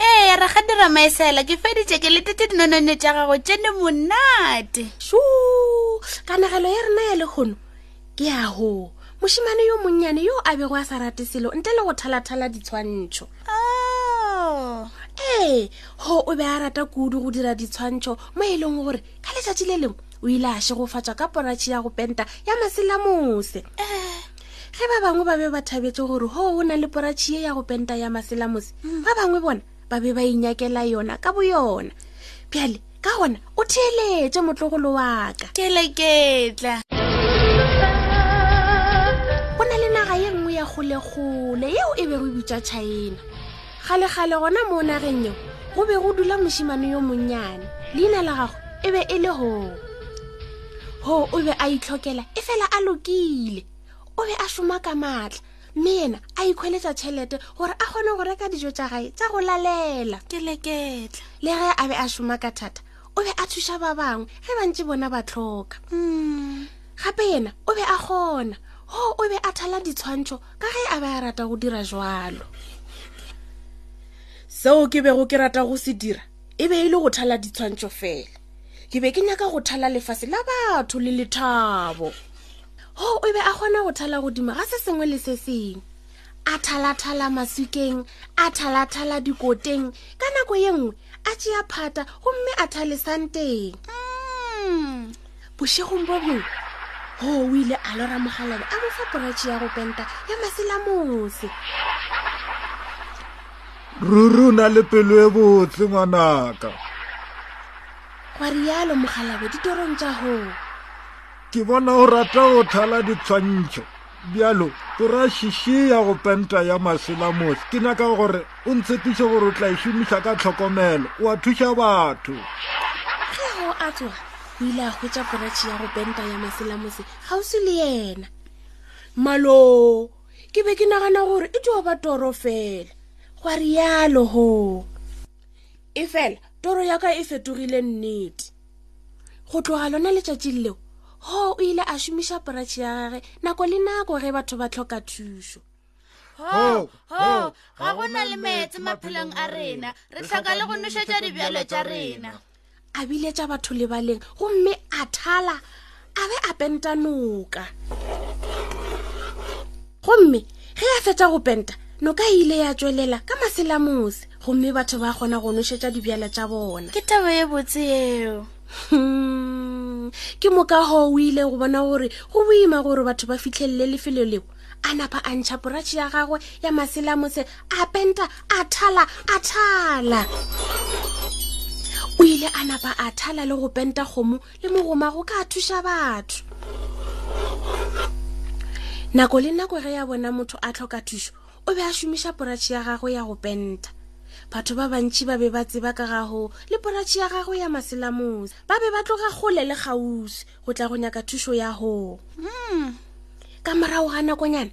ee ya raga dirama e sela ke feditše ke letete dinonone tša gago tše ne monate su kanagelo ya rena ya lekgono ke ya go mošimane yo monnyane yo a bego a sa rate selo ntle le go thalathala ditshwantšho oh. ee go o be a rata kudu go dira ditshwantšho mo e leng gore ka letšatši le lengwe o ile a šegofatšwa ka poratšhi ya go penta ya maselamose eh. ge ba bangwe ba be ba thabetse gore ho o na le poratšhi ye ya go penta ya maselamose mm. ba bangwe bona ba be ba inyakela yona ka bo yona bjale ka gona o theeletše motlogolo wa ka ke leketla go na le naga ye nngwe ya kgolekgole yeo e be go bitša china kgalekgale gona mo nageng yeo go be go dula mošimane yo monnyane leina la gago e be e le goo ho o be a itlhokela e fela a lokile o be a šoma ka maatla mme yena a ikgweletsa tšhelete gore a kgone go reka dijo tša gae tša go lalela ke leketla le ge a be a šoma ka thata o be a thuša ba bangwe ge ba ntse bona ba tlhoka mm. gape yena o be a kgona ho o be a thala ditshwantšho ka ge a be a rata go dira jalo seo ke bego ke rata go se dira e be e le go thala ditshwantšho fela ke be ke nyaka go thala lefase la batho le lethabo ho o be a kgona go thala godimo ga se sengwe le se sengwe a thalathala masukeng a thalathala dikoteng ka nako ye nngwe a tšea phata gomme a thale santeng mm. bošegong bo bongwe go o ile a lora mogalabe a mo fa poratše ya go penta ya masela mose ruri o na le pelo e botse ngwanaka gwa rialo mogalabe ditorong tša goo ke bona o rata go thala ditshwantšho bjalo o ra šiši ya go penta ya maselamosi ke nyaka gore o ntshepiše gore o tla e šomiša ka tlhokomelo wa thuša batho ge go a tsoga o ile a hwetša poratšhi ya go penta ya maselamosi gausi le yena malo ke be ke nagana gore e tio ba toro fela gwa rialo go e fela toro ya ka e fetogile nnete go tloga lona letšatšing leo hoo o ile a šomiša poratšhe ya gage nako le nako ge batho ba tlhoka thušo hoo hoo ga go na le meetse maphelong a rena re tlhoka le go nošetša dibjalo tša rena a biletša batho lebaleng gomme a thala a be a penta noka gomme ge a fetša go penta noka e ile ya tswelela ka maselamose gomme batho ba kgona go nošetša dibjala tša bona ke taba ye botse yeo hmm, ke moka go o ile go bona gore go boima gore batho ba fitlhelele lefelo leo a napa a ntšha poratšhe ya gagwe ya maselamose a penta a thala a thala o ile a napa a thala le go penta kgomo le mogoma go ka thuša batho nako le nako ge ya bona motho a tlhoka thušo o be a šomiša poratšhe ya gagwe ya go penta batho ba bantši ba be ba tseba ka gago le poratšhe ya gagwe ya maselamosi ba be ba tloga kgole le kgauswi go tla go nyaka thušo ya go hmm. ka morago ga nakonyana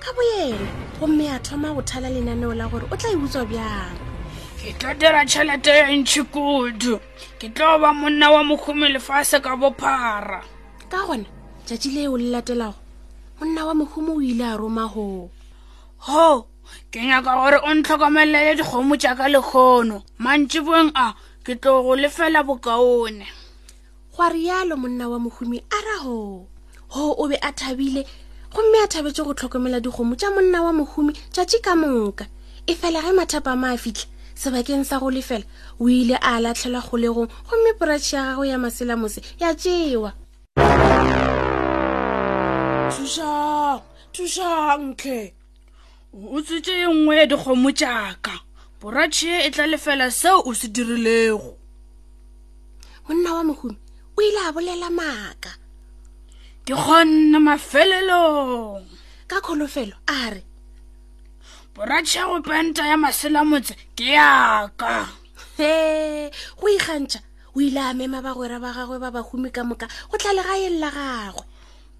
ka boyena gomme a thoma go thala lenaneo la gore o tla e utswa bjang ke tlo dira tšhelete ya ntšhi kudu ke tlo ba monna wa mohumi lefase ka bophara ka gona tšatši leo le latelago monna wa mohumi o ile a roma go go ke nyaka gore o ntlhokomelele dikgomo tša ka lekgono mantšibong a ke tlo go lefela bokaone gwa rialo monna wa mohumi a ra hoo hoo o be a thabile gomme a thabetse go tlhokomela dikgomo tša monna wa mohumi tšatši ka moka e fela ge mathapa ma a fitlha sebakeng sa go lefela o ile a latlhelwa kgolegong gomme poratšhe ya gago ya maselamose ya tšewa thušang thušang tlhe utswitše ye nngwe ya dikgomo tšaka poratšhe e tla lefela seo o se dirilego monna wa mohumi o ile a bolela maaka ke kgonne mafelelong ka kholofelo a re poratšhe go penta ya maselamotse ke yaka he go ikgantšha o ile a mema bagwera ba gagwe ba bahumi ka moka go tla legaeng la gagwe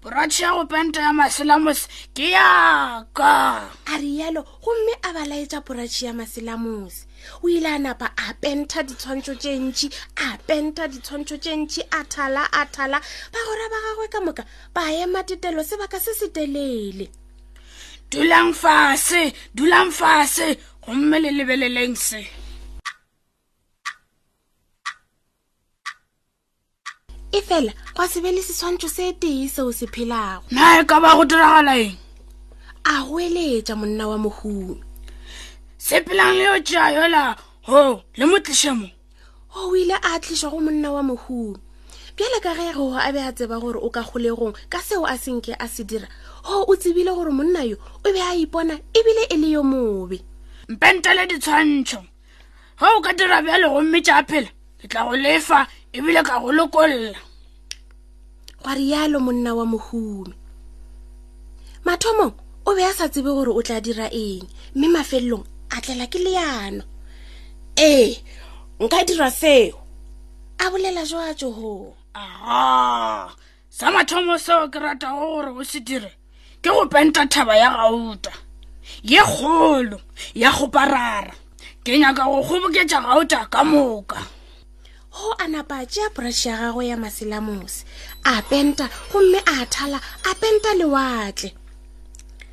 poratšhe ya go penta ya maselamose ke yaka a rialo gomme a balaetša poratšhe ya maselamose o ile a napa a penta ditshwantsho tše ntši a penta ditshwantsho tše ntši a thala a thala ba gora ba gagwe ka moka ba ema tetelo sebaka se se telele dulang fase dulang fase gomme le lebeleleng se e fela gwa se be le seswantšho se tee seo se phelago na e ka ba go diragala eng a go eletša monna wa mohumi se phelang le yo tšea yola go le mo tlišemo o o ile a tlišwa go monna wa mohumi bjale ka ge go a be a tseba gore o ka kgolegong ka seo a senke a se dira go o tsebile gore monna yo o be a ipona ebile e le yo mobe mpentele ditshwantšho ge o ka dira bjalo gomme tša phela ke tla go lefa ebile ka go lokolla gwa rialo monna wa mohumi mathomong o be a sa tsebe gore o tla dira eng mme mafelelong a tlela ke leano ee nka dira seo a bolela jwa tsohong aha sa mathomo seo ke ratago gore o se dire ke go penta thaba ya gauta ye kgolo ya go parara ke nyaka go kgoboketša gauta ka moka go a napa tšea brush ya gagwe ya maselamose a penta gomme a thala a penta lewatle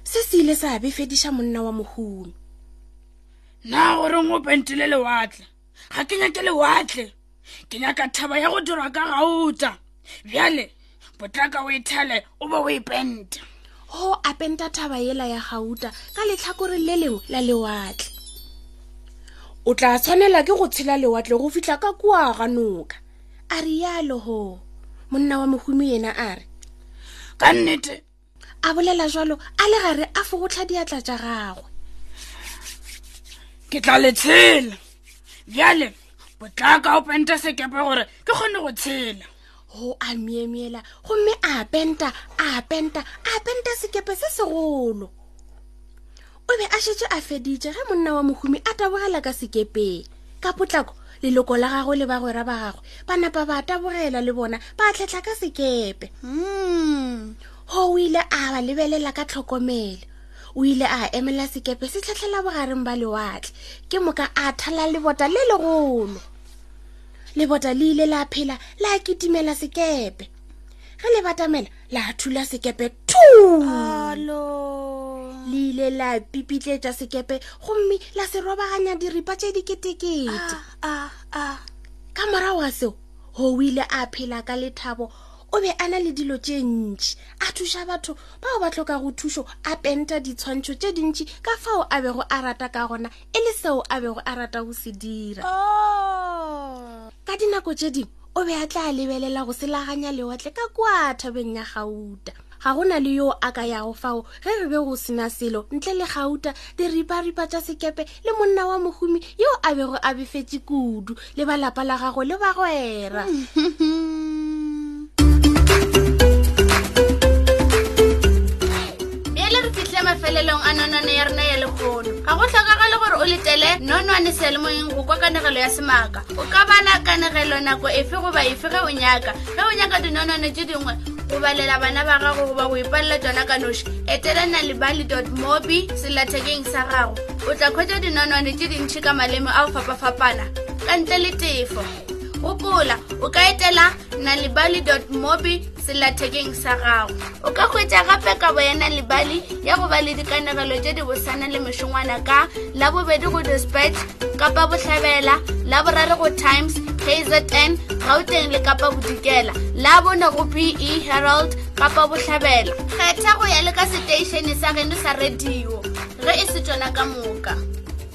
se se ile sa befediša monna wa mohumi na goreng o pentile lewatle ga ke nyake lewatle ke nyaka thaba ya go dirwa ka gauta bjale potlaka o ethale o be o e penta go a penta thaba yela ya gauta ka letlhakore le lengwe la lewatle o tla tshwanela ke go tshela lewatle go fitlha ka kua ga noka a rialo go monna wa mohumi yena a re ka nnete a bolela jalo a le gare a fogotlha diatla tša gagwe ke tla le tshela bjale potlaka o penta sekepe gore ke kgone go tshela go a miemiela gomme a penta a penta a penta sekepe se segolo o be a šetše a feditše ge monna wa mohumi a tabogela ka sekepeng ka potlako leloko la gagwe le bagwera ba gagwe ba napa ba tabogela le bona ba tlhetlha ka sekepe hmm. go o ile a ba lebelela ka tlhokomelo o ile a emela sekepe se tlhatlhela bogareng ba lewatle ke moka a thala lebota le legolo lebota le ile la phela la kitimela sekepe ge le batamela la thula sekepe tu le ile la pipitletša sekepe gomme la se robaganya diripa tše diketekete ah, ah, ah. ka morago ga seo go o ile a phela ka lethabo o be a na le dilo tše ntši a thuša batho bao ba tlhokago thušo a penta ditshwantšho tše dintši ka fao a bego a rata ka gona e le seo a bego a rata go se dira oh. ka dinako tše dingwe o be a tla lebelela go selaganya lewatle ka kwa thabeng ya gauta ga go na le yo a ka yago fao ge re be go sena selo ntle le gauta diriparipa tša sekepe le monna wa mohumi yo a bego a befetse kudu le ba lapa la gago le bagwera bjale re fitlhe mafelelong a nonwane ya rena ya lekgono ga go tlhokagale gore o letele nonwane sealemoyeng go kwa kanegelo ya semaka o ka bala kanegelo nako efe goba efe ge o nyaka ge o nyaka dinonwane tse dingwe go balela bana ba gago goba go ipalela tsona ka noši etela na lebali dot mobi selathekeng sa gago o tla kgwetsa dinonwane tse dintšhi ka maleme a go fapafapana ka ntle le tefo gopola o ka etela nalibali mobi sellathekeng sa gago o ka hwetša gape kabo ya nalebali ya go ba le dikanegelo tše di bosana le mešongwana ka labobedi go dispatch kapa bohlabela laborare go times kzn gauteng le kapa bodikela la bone go be herald kapa bohlabela kgetha go ya le ka seteišene sa geno sa radio ge e se tsona ka moka